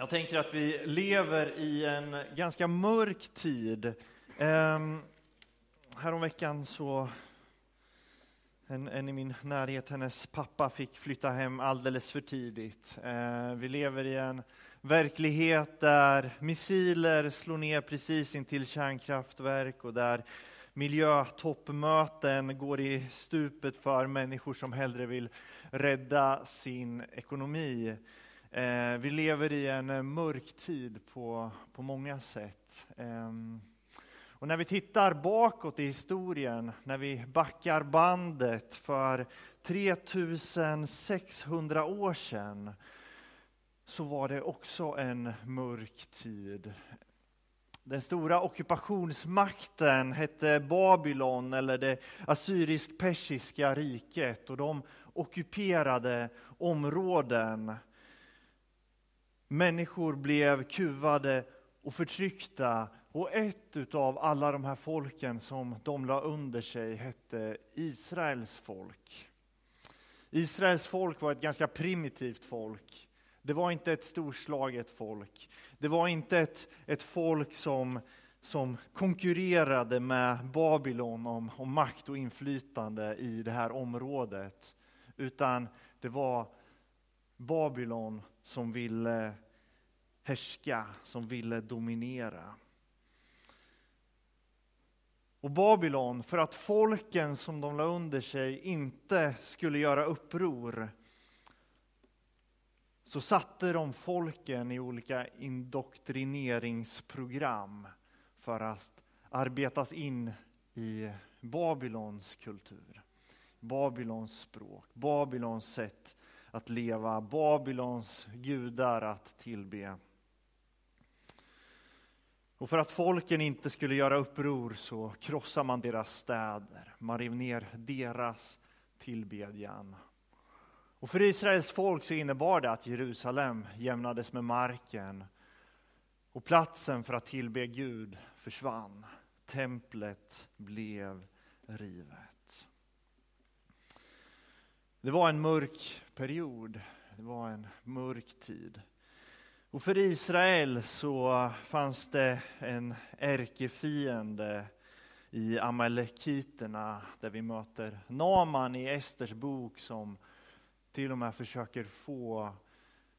Jag tänker att vi lever i en ganska mörk tid. Um, häromveckan så, en, en, i min närhet, hennes pappa fick flytta hem alldeles för tidigt. Uh, vi lever i en verklighet där missiler slår ner precis intill kärnkraftverk och där miljötoppmöten går i stupet för människor som hellre vill rädda sin ekonomi. Eh, vi lever i en eh, mörk tid på, på många sätt. Eh, och när vi tittar bakåt i historien, när vi backar bandet för 3600 år sedan, så var det också en mörk tid. Den stora ockupationsmakten hette Babylon eller det assyrisk-persiska riket och de ockuperade områden Människor blev kuvade och förtryckta och ett av alla de här folken som de la under sig hette Israels folk. Israels folk var ett ganska primitivt folk. Det var inte ett storslaget folk. Det var inte ett, ett folk som, som konkurrerade med Babylon om, om makt och inflytande i det här området. Utan det var Babylon som ville härska, som ville dominera. Och Babylon, för att folken som de la under sig inte skulle göra uppror, så satte de folken i olika indoktrineringsprogram för att arbetas in i Babylons kultur, Babylons språk, Babylons sätt att leva, Babylons gudar att tillbe. Och för att folken inte skulle göra uppror så krossade man deras städer, man rev ner deras tillbedjan. Och för Israels folk så innebar det att Jerusalem jämnades med marken och platsen för att tillbe Gud försvann. Templet blev rivet. Det var en mörk period, det var en mörk tid. Och för Israel så fanns det en ärkefiende i amalekiterna där vi möter Naman i Esters bok som till och med försöker få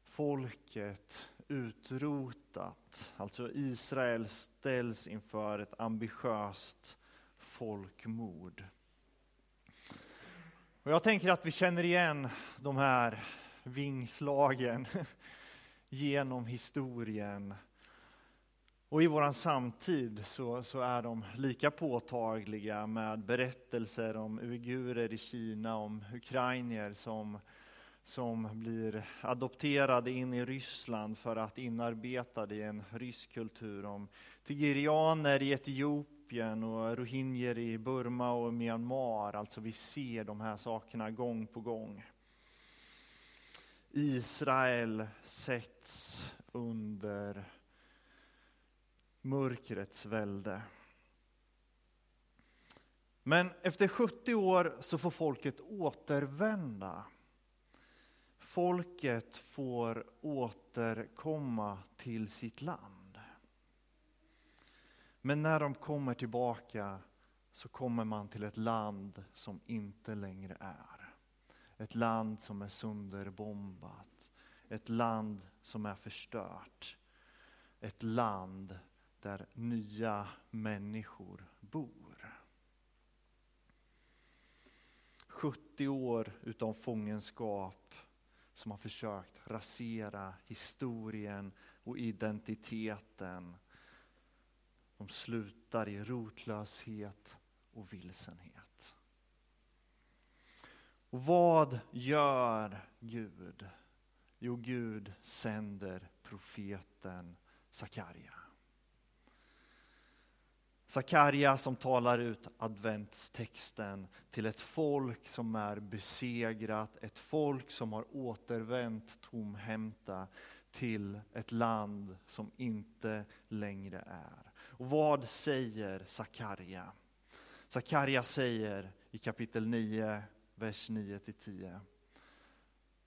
folket utrotat. Alltså Israel ställs inför ett ambitiöst folkmord. Och jag tänker att vi känner igen de här vingslagen genom historien. Och i vår samtid så, så, är de lika påtagliga med berättelser om uigurer i Kina, om ukrainier som, som blir adopterade in i Ryssland för att inarbeta det i en rysk kultur, om tigerianer i Etiopien och rohingyer i Burma och Myanmar. Alltså vi ser de här sakerna gång på gång. Israel sätts under mörkrets välde. Men efter 70 år så får folket återvända. Folket får återkomma till sitt land. Men när de kommer tillbaka så kommer man till ett land som inte längre är. Ett land som är sönderbombat. Ett land som är förstört. Ett land där nya människor bor. 70 år utan fångenskap som har försökt rasera historien och identiteten. De slutar i rotlöshet och vilsenhet. Och vad gör Gud? Jo, Gud sänder profeten Sakarja. Sakarja som talar ut adventstexten till ett folk som är besegrat, ett folk som har återvänt tomhänta till ett land som inte längre är. Och vad säger Sakarja? Sakarja säger i kapitel 9, vers 9-10.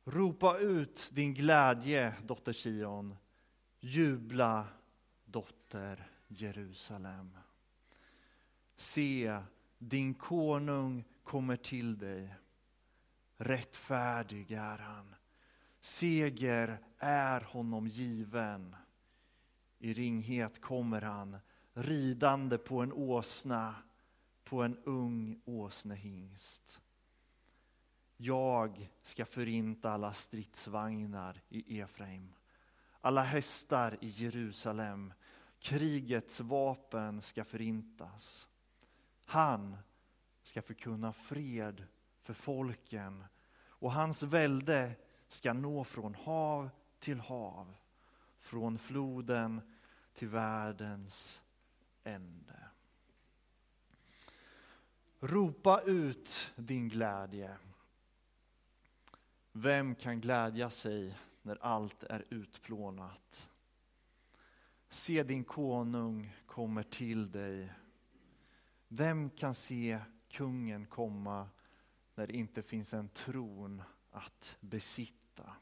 Ropa ut din glädje, dotter Sion. Jubla, dotter Jerusalem. Se, din konung kommer till dig. Rättfärdig är han. Seger är honom given. I ringhet kommer han, ridande på en åsna, på en ung åsnehingst. Jag ska förinta alla stridsvagnar i Efraim, alla hästar i Jerusalem. Krigets vapen ska förintas. Han ska förkunna fred för folken och hans välde ska nå från hav till hav, från floden till världens ände. Ropa ut din glädje. Vem kan glädja sig när allt är utplånat? Se din konung kommer till dig. Vem kan se kungen komma när det inte finns en tron att besitta?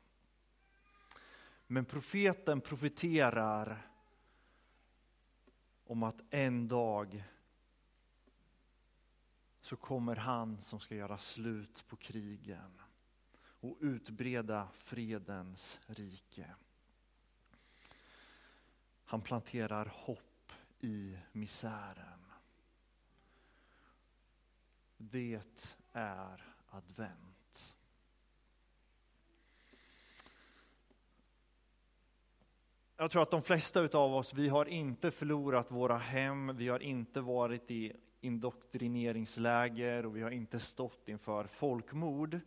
Men profeten profeterar om att en dag så kommer han som ska göra slut på krigen och utbreda fredens rike. Han planterar hopp i misären. Det är advent. Jag tror att de flesta av oss, vi har inte förlorat våra hem, vi har inte varit i indoktrineringsläger och vi har inte stått inför folkmord.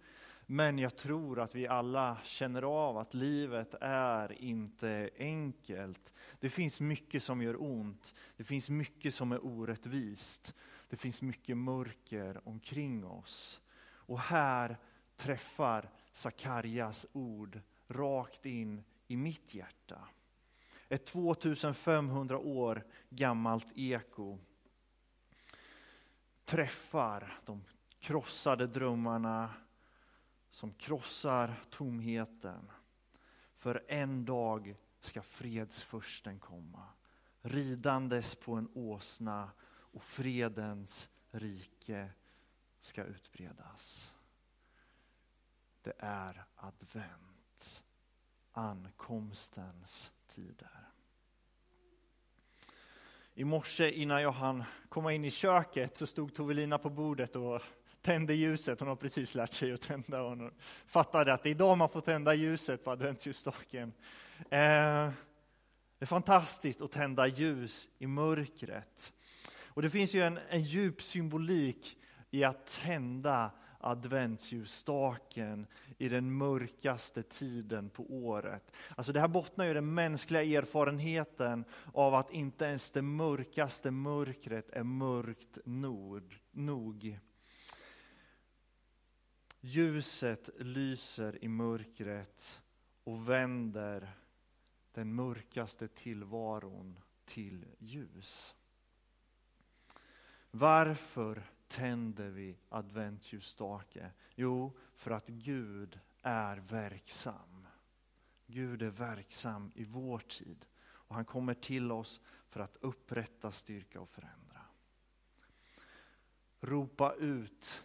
Men jag tror att vi alla känner av att livet är inte enkelt. Det finns mycket som gör ont. Det finns mycket som är orättvist. Det finns mycket mörker omkring oss. Och här träffar Sakarjas ord rakt in i mitt hjärta. Ett 2500 år gammalt eko träffar de krossade drömmarna, som krossar tomheten. För en dag ska fredsförsten komma, ridandes på en åsna och fredens rike ska utbredas. Det är advent, ankomstens tider. I morse innan jag hann komma in i köket så stod Tovelina på bordet och tände ljuset. Hon har precis lärt sig att tända och hon fattade att det är idag man får tända ljuset på adventsljusstaken. Eh, det är fantastiskt att tända ljus i mörkret. Och det finns ju en, en djup symbolik i att tända adventsljusstaken i den mörkaste tiden på året. Alltså det här bottnar ju i den mänskliga erfarenheten av att inte ens det mörkaste mörkret är mörkt nog. Ljuset lyser i mörkret och vänder den mörkaste tillvaron till ljus. Varför tänder vi adventsljusstake? Jo, för att Gud är verksam. Gud är verksam i vår tid och han kommer till oss för att upprätta, styrka och förändra. Ropa ut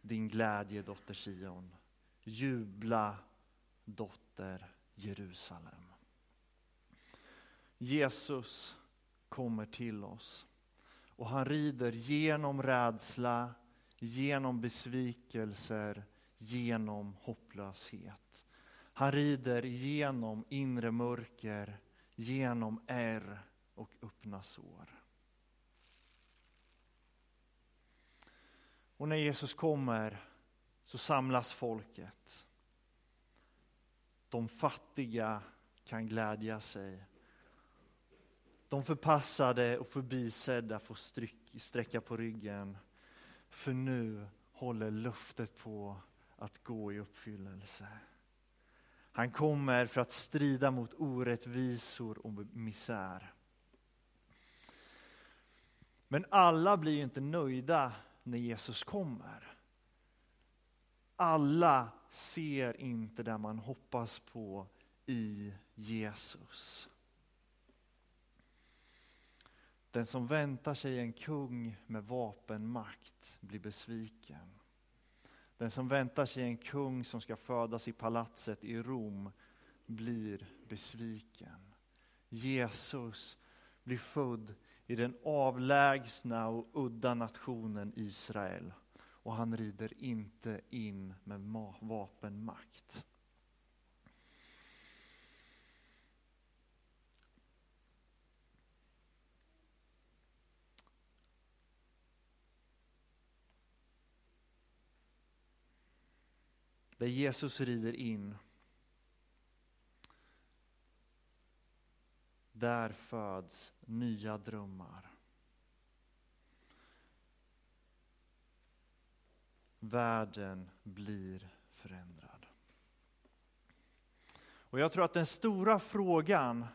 din glädje, dotter Sion. Jubla, dotter Jerusalem. Jesus kommer till oss och han rider genom rädsla, genom besvikelser, genom hopplöshet. Han rider genom inre mörker, genom ärr och öppna sår. Och när Jesus kommer så samlas folket. De fattiga kan glädja sig. De förpassade och förbisedda får sträcka på ryggen. För nu håller löftet på att gå i uppfyllelse. Han kommer för att strida mot orättvisor och misär. Men alla blir ju inte nöjda när Jesus kommer. Alla ser inte det man hoppas på i Jesus. Den som väntar sig en kung med vapenmakt blir besviken. Den som väntar sig en kung som ska födas i palatset i Rom blir besviken. Jesus blir född i den avlägsna och udda nationen Israel och han rider inte in med vapenmakt. Där Jesus rider in, där föds nya drömmar. Världen blir förändrad. Och jag tror att den stora frågan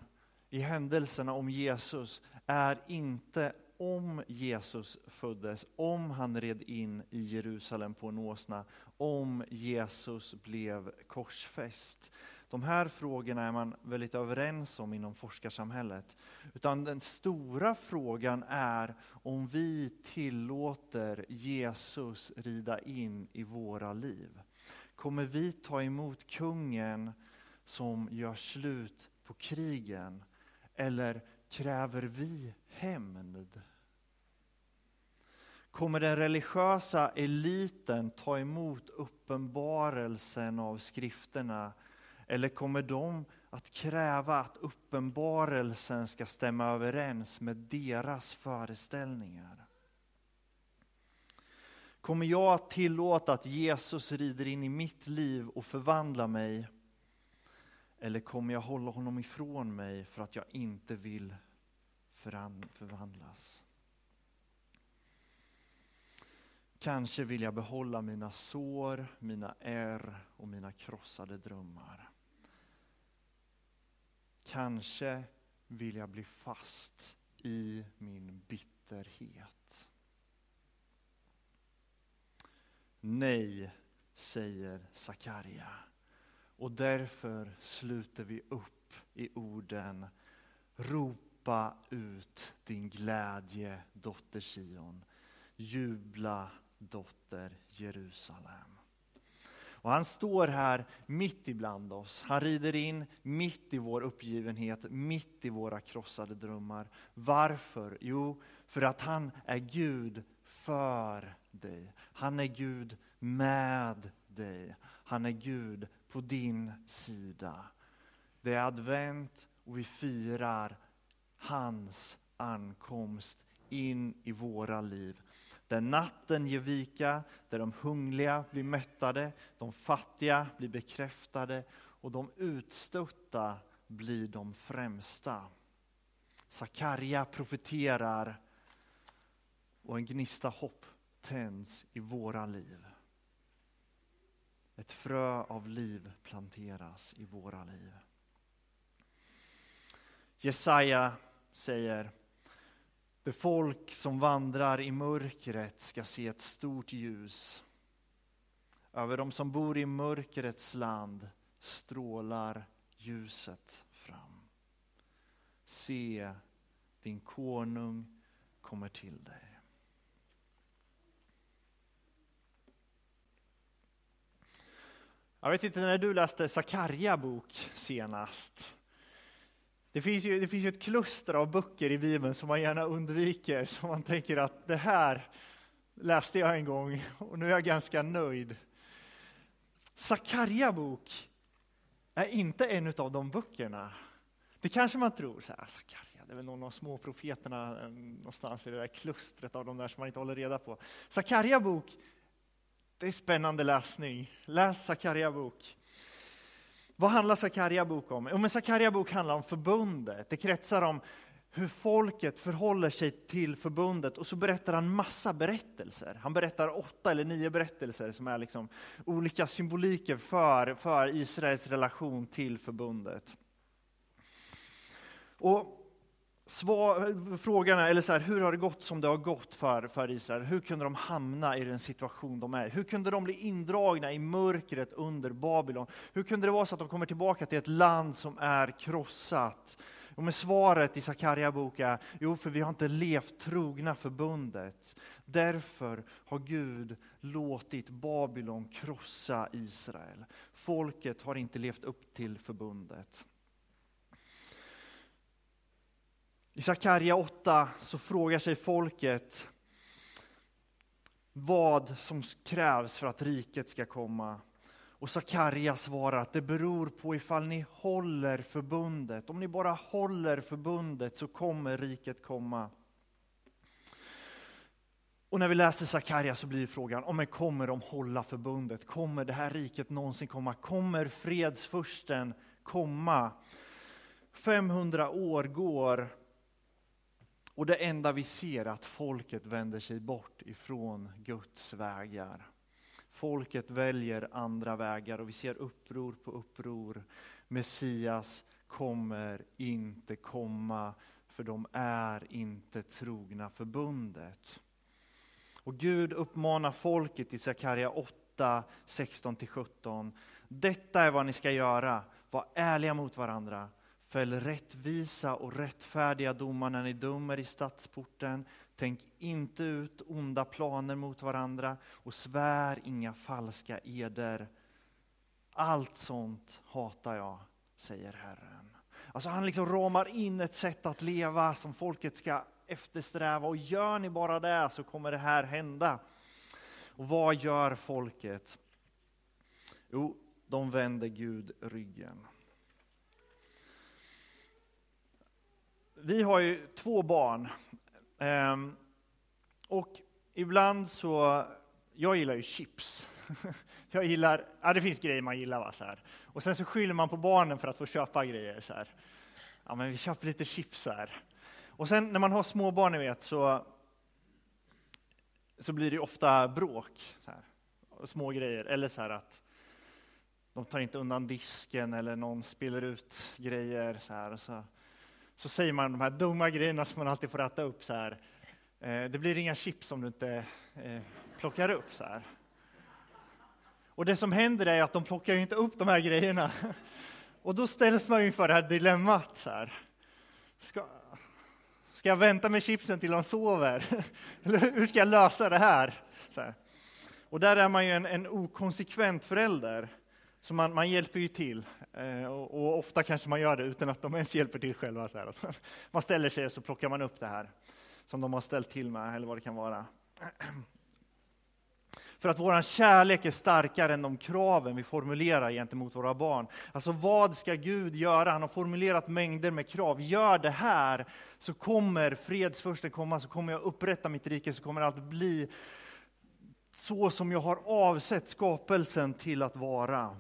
i händelserna om Jesus är inte om Jesus föddes, om han red in i Jerusalem på en åsna, om Jesus blev korsfäst. De här frågorna är man väldigt överens om inom forskarsamhället. Utan den stora frågan är om vi tillåter Jesus rida in i våra liv. Kommer vi ta emot kungen som gör slut på krigen? Eller kräver vi hämnd? Kommer den religiösa eliten ta emot uppenbarelsen av skrifterna? Eller kommer de att kräva att uppenbarelsen ska stämma överens med deras föreställningar? Kommer jag att tillåta att Jesus rider in i mitt liv och förvandlar mig? Eller kommer jag hålla honom ifrån mig för att jag inte vill förvandlas? Kanske vill jag behålla mina sår, mina ärr och mina krossade drömmar. Kanske vill jag bli fast i min bitterhet. Nej, säger Sakarja. Och därför sluter vi upp i orden Ropa ut din glädje, dotter Sion. Jubla, dotter Jerusalem. Och han står här mitt ibland oss. Han rider in mitt i vår uppgivenhet, mitt i våra krossade drömmar. Varför? Jo, för att han är Gud för dig. Han är Gud med dig. Han är Gud på din sida. Det är advent och vi firar hans ankomst in i våra liv. Där natten ger vika, där de hungriga blir mättade, de fattiga blir bekräftade och de utstötta blir de främsta. Sakarja profeterar och en gnista hopp tänds i våra liv. Ett frö av liv planteras i våra liv. Jesaja säger det folk som vandrar i mörkret ska se ett stort ljus. Över dem som bor i mörkrets land strålar ljuset fram. Se, din konung kommer till dig. Jag vet inte när du läste Sakarja bok senast. Det finns, ju, det finns ju ett kluster av böcker i Bibeln som man gärna undviker, som man tänker att det här läste jag en gång och nu är jag ganska nöjd. Sakarja bok är inte en av de böckerna. Det kanske man tror, så här, Sakarja, det är väl någon av småprofeterna eh, någonstans i det där klustret av de där som man inte håller reda på. Sakarja bok, det är spännande läsning. Läs Sakarja bok. Vad handlar Sakarja bok om? Jo, men Sakarja bok handlar om förbundet. Det kretsar om hur folket förhåller sig till förbundet och så berättar han massa berättelser. Han berättar åtta eller nio berättelser som är liksom olika symboliker för, för Israels relation till förbundet. Och svar, frågan är, eller så här, hur har det gått som det har gått för, för Israel? Hur kunde de hamna i den situation de är? Hur kunde de bli indragna i mörkret under Babylon? Hur kunde det vara så att de kommer tillbaka till ett land som är krossat? Och med svaret i Sakarja bok är, jo för vi har inte levt trogna förbundet. Därför har Gud låtit Babylon krossa Israel. Folket har inte levt upp till förbundet. I Sakarja 8 så frågar sig folket vad som krävs för att riket ska komma. Och Sakarja svarar att det beror på ifall ni håller förbundet. Om ni bara håller förbundet så kommer riket komma. Och när vi läser Sakarja så blir frågan, om kommer de hålla förbundet? Kommer det här riket någonsin komma? Kommer fredsfursten komma? 500 år går och det enda vi ser är att folket vänder sig bort ifrån Guds vägar. Folket väljer andra vägar och vi ser uppror på uppror. Messias kommer inte komma, för de är inte trogna förbundet. Och Gud uppmanar folket i Sakarja 8, 16-17. Detta är vad ni ska göra, var ärliga mot varandra. Fäll rättvisa och rättfärdiga domar när ni dömer i stadsporten. Tänk inte ut onda planer mot varandra och svär inga falska eder. Allt sånt hatar jag, säger Herren. Alltså han liksom ramar in ett sätt att leva som folket ska eftersträva och gör ni bara det så kommer det här hända. Och vad gör folket? Jo, de vänder Gud ryggen. Vi har ju två barn. Ehm, och ibland så, jag gillar ju chips. Jag gillar, ja det finns grejer man gillar va, så här. Och sen så skyller man på barnen för att få köpa grejer så här. Ja men vi köper lite chips här. Och sen när man har små barn, ni vet, så, så blir det ofta bråk. Så här. Små grejer, eller så här att de tar inte undan disken eller någon spiller ut grejer. Så här, och så så säger man de här dumma grejerna som man alltid får äta upp. Så här. Eh, det blir inga chips om du inte eh, plockar upp. så här. Och det som händer är att de plockar inte upp de här grejerna. Och då ställs man inför det här dilemmat. Så här. Ska, ska jag vänta med chipsen till de sover? Eller hur ska jag lösa det här? här. Och där är man ju en, en okonsekvent förälder. Så man, man hjälper ju till, eh, och, och, ofta kanske man gör det utan att de ens hjälper till själva. Så här. Man ställer sig och så plockar man upp det här som de har ställt till med, eller vad det kan vara. För att vår kärlek är starkare än de kraven vi formulerar gentemot våra barn. Alltså vad ska Gud göra? Han har formulerat mängder med krav. Gör det här så kommer fredsfursten komma, så kommer jag upprätta mitt rike, så kommer allt bli så som jag har avsett skapelsen till att vara.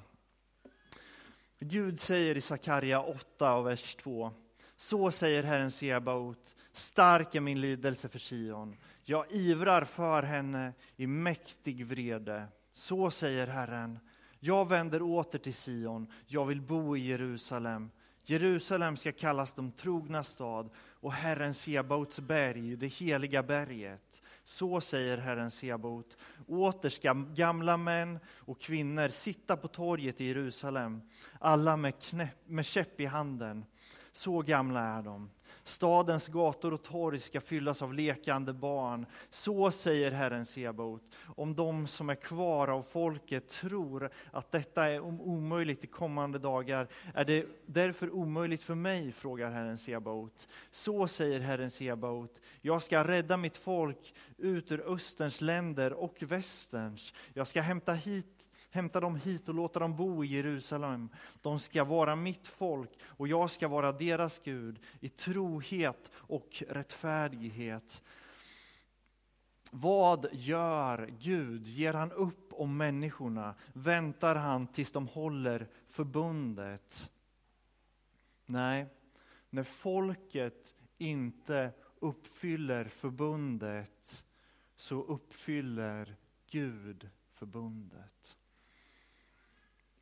Gud säger i Sakarja 8 och vers 2. Så säger Herren Sebaot, stark är min lidelse för Sion. Jag ivrar för henne i mäktig vrede. Så säger Herren, jag vänder åter till Sion, jag vill bo i Jerusalem. Jerusalem ska kallas de trogna stad och Herren Sebaots berg, det heliga berget. Så säger Herren Sebaot. Åter ska gamla män och kvinnor sitta på torget i Jerusalem, alla med, knäpp, med käpp i handen. Så gamla är de. Stadens gator och torg ska fyllas av lekande barn. Så säger Herren Sebaot. Om de som är kvar av folket tror att detta är omöjligt i kommande dagar, är det därför omöjligt för mig, frågar Herren Sebaot. Så säger Herren Sebaot. Jag ska rädda mitt folk ut ur Österns länder och Västerns. Jag ska hämta hit hämta dem hit och låta dem bo i Jerusalem. De ska vara mitt folk och jag ska vara deras Gud i trohet och rättfärdighet. Vad gör Gud? Ger han upp om människorna? Väntar han tills de håller förbundet? Nej, när folket inte uppfyller förbundet så uppfyller Gud förbundet.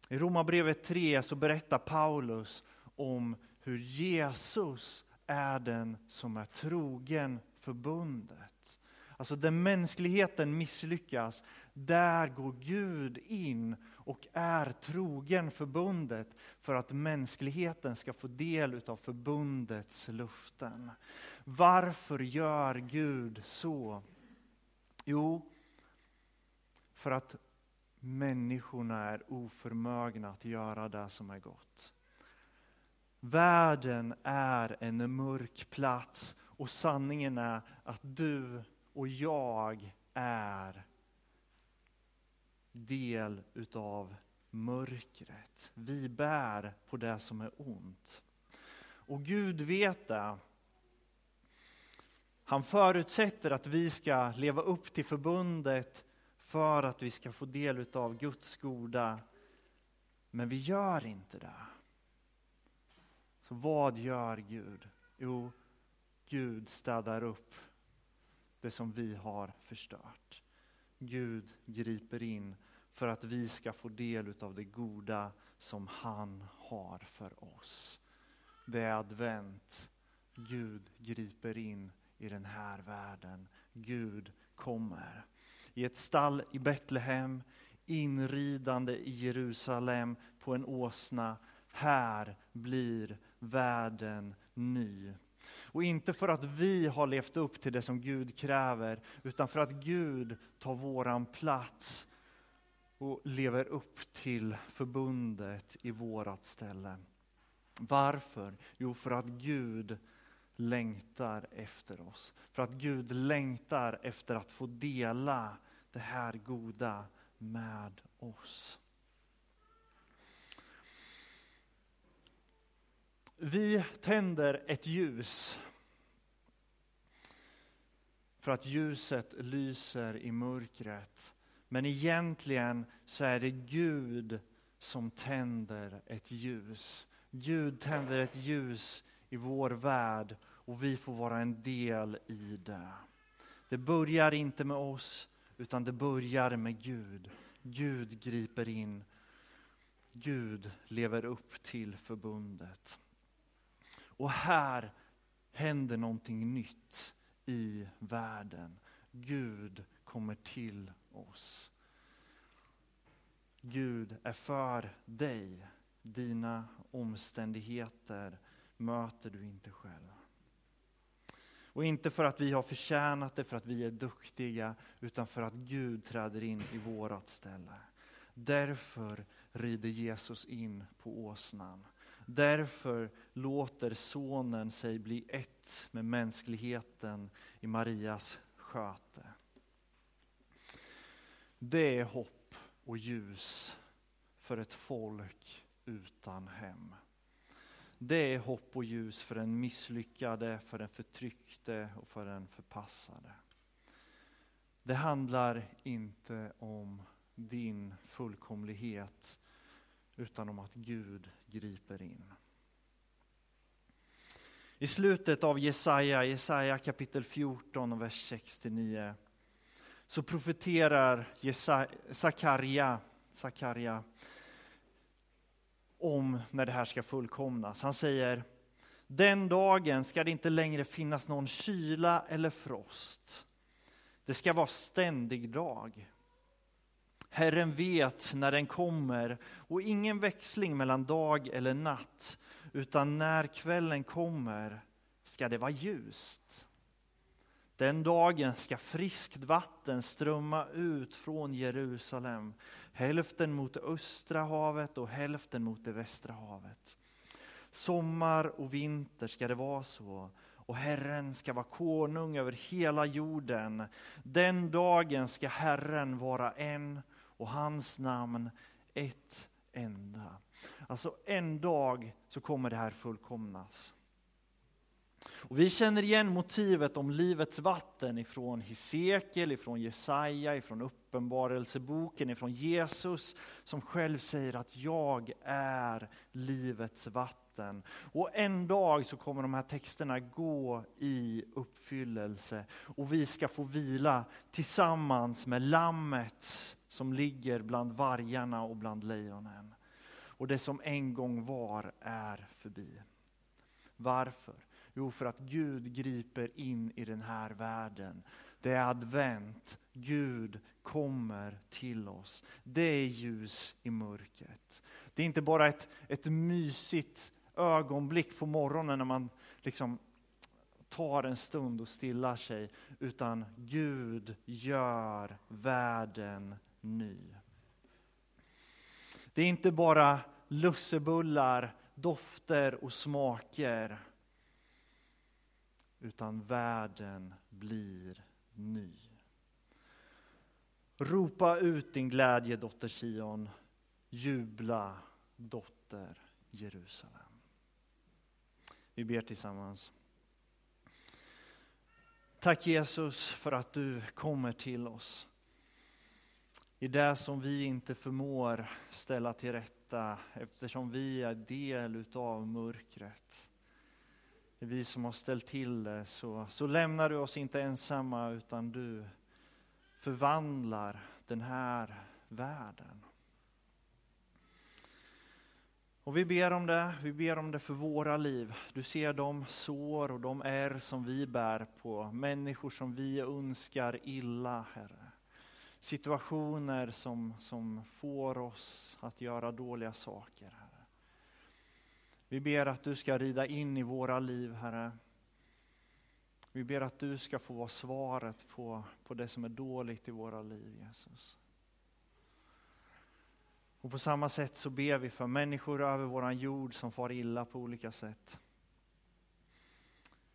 I Romarbrevet 3 så berättar Paulus om hur Jesus är den som är trogen förbundet. Alltså där mänskligheten misslyckas, där går Gud in och är trogen förbundet för att mänskligheten ska få del av förbundets luften. Varför gör Gud så? Jo, för att människorna är oförmögna att göra det som är gott. Världen är en mörk plats och sanningen är att du och jag är del utav mörkret. Vi bär på det som är ont. Och Gud vet det. Han förutsätter att vi ska leva upp till förbundet för att vi ska få del av Guds goda. Men vi gör inte det. Så vad gör Gud? Jo, Gud städar upp det som vi har förstört. Gud griper in för att vi ska få del av det goda som han har för oss. Det är advent. Gud griper in i den här världen. Gud kommer. I ett stall i Betlehem, inridande i Jerusalem på en åsna. Här blir världen ny. Och inte för att vi har levt upp till det som Gud kräver, utan för att Gud tar våran plats och lever upp till förbundet i vårat ställe. Varför? Jo, för att Gud längtar efter oss. För att Gud längtar efter att få dela det här goda med oss. Vi tänder ett ljus för att ljuset lyser i mörkret. Men egentligen så är det Gud som tänder ett ljus. Gud tänder ett ljus i vår värld och vi får vara en del i det. Det börjar inte med oss, utan det börjar med Gud. Gud griper in. Gud lever upp till förbundet. Och här händer någonting nytt i världen. Gud kommer till oss. Gud är för dig. Dina omständigheter möter du inte själv. Och inte för att vi har förtjänat det, för att vi är duktiga, utan för att Gud träder in i vårat ställe. Därför rider Jesus in på åsnan. Därför låter sonen sig bli ett med mänskligheten i Marias sköte. Det är hopp och ljus för ett folk utan hem. Det är hopp och ljus för den misslyckade, för den förtryckte och för den förpassade. Det handlar inte om din fullkomlighet, utan om att Gud griper in. I slutet av Jesaja, Jesaja kapitel 14 och vers 69 så profeterar Sakarja, Sakarja om när det här ska fullkomnas. Han säger, den dagen ska det inte längre finnas någon kyla eller frost. Det ska vara ständig dag. Herren vet när den kommer och ingen växling mellan dag eller natt, utan när kvällen kommer ska det vara ljust. Den dagen ska friskt vatten strömma ut från Jerusalem, hälften mot det östra havet och hälften mot det västra havet. Sommar och vinter ska det vara så, och Herren ska vara konung över hela jorden. Den dagen ska Herren vara en och hans namn ett enda. Alltså en dag så kommer det här fullkomnas. Och vi känner igen motivet om livets vatten ifrån Hesekiel, ifrån Jesaja, ifrån Uppenbarelseboken, ifrån Jesus som själv säger att jag är livets vatten. Och en dag så kommer de här texterna gå i uppfyllelse och vi ska få vila tillsammans med lammet som ligger bland vargarna och bland lejonen. Och det som en gång var är förbi. Varför? Jo, för att Gud griper in i den här världen. Det är advent. Gud kommer till oss. Det är ljus i mörkret. Det är inte bara ett, ett mysigt ögonblick på morgonen när man liksom tar en stund och stillar sig, utan Gud gör världen ny. Det är inte bara lussebullar, dofter och smaker, utan världen blir ny. Ropa ut din glädje, dotter Sion. Jubla, dotter Jerusalem. Vi ber tillsammans. Tack Jesus för att du kommer till oss. I det som vi inte förmår ställa till rätta eftersom vi är del utav mörkret. Det är vi som har ställt till det så, så lämnar du oss inte ensamma utan du förvandlar den här världen. Och vi ber om det, vi ber om det för våra liv. Du ser de sår och de är som vi bär på, människor som vi önskar illa, Herre. Situationer som, som får oss att göra dåliga saker, Herre. Vi ber att du ska rida in i våra liv, Herre. Vi ber att du ska få vara svaret på, på det som är dåligt i våra liv, Jesus. Och på samma sätt så ber vi för människor över vår jord som far illa på olika sätt.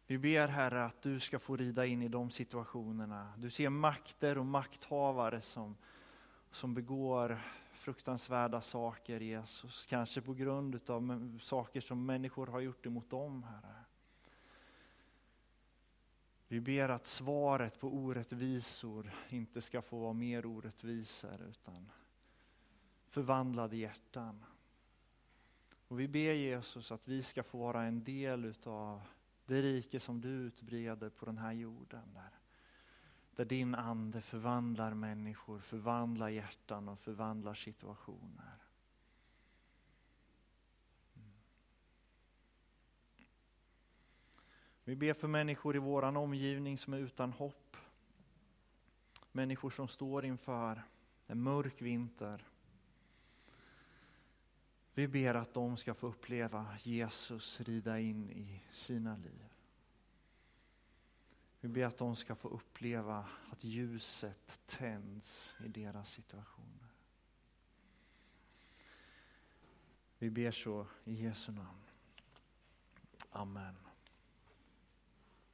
Vi ber Herre att du ska få rida in i de situationerna. Du ser makter och makthavare som, som begår fruktansvärda saker, Jesus. Kanske på grund av saker som människor har gjort emot dem, Herre. Vi ber att svaret på orättvisor inte ska få vara mer orättvisor, utan förvandlade hjärtan. Och vi ber Jesus att vi ska få vara en del utav det rike som du utbreder på den här jorden. Där, där din ande förvandlar människor, förvandlar hjärtan och förvandlar situationer. Mm. Vi ber för människor i vår omgivning som är utan hopp. Människor som står inför en mörk vinter. Vi ber att de ska få uppleva Jesus rida in i sina liv. Vi ber att de ska få uppleva att ljuset tänds i deras situationer. Vi ber så i Jesu namn. Amen.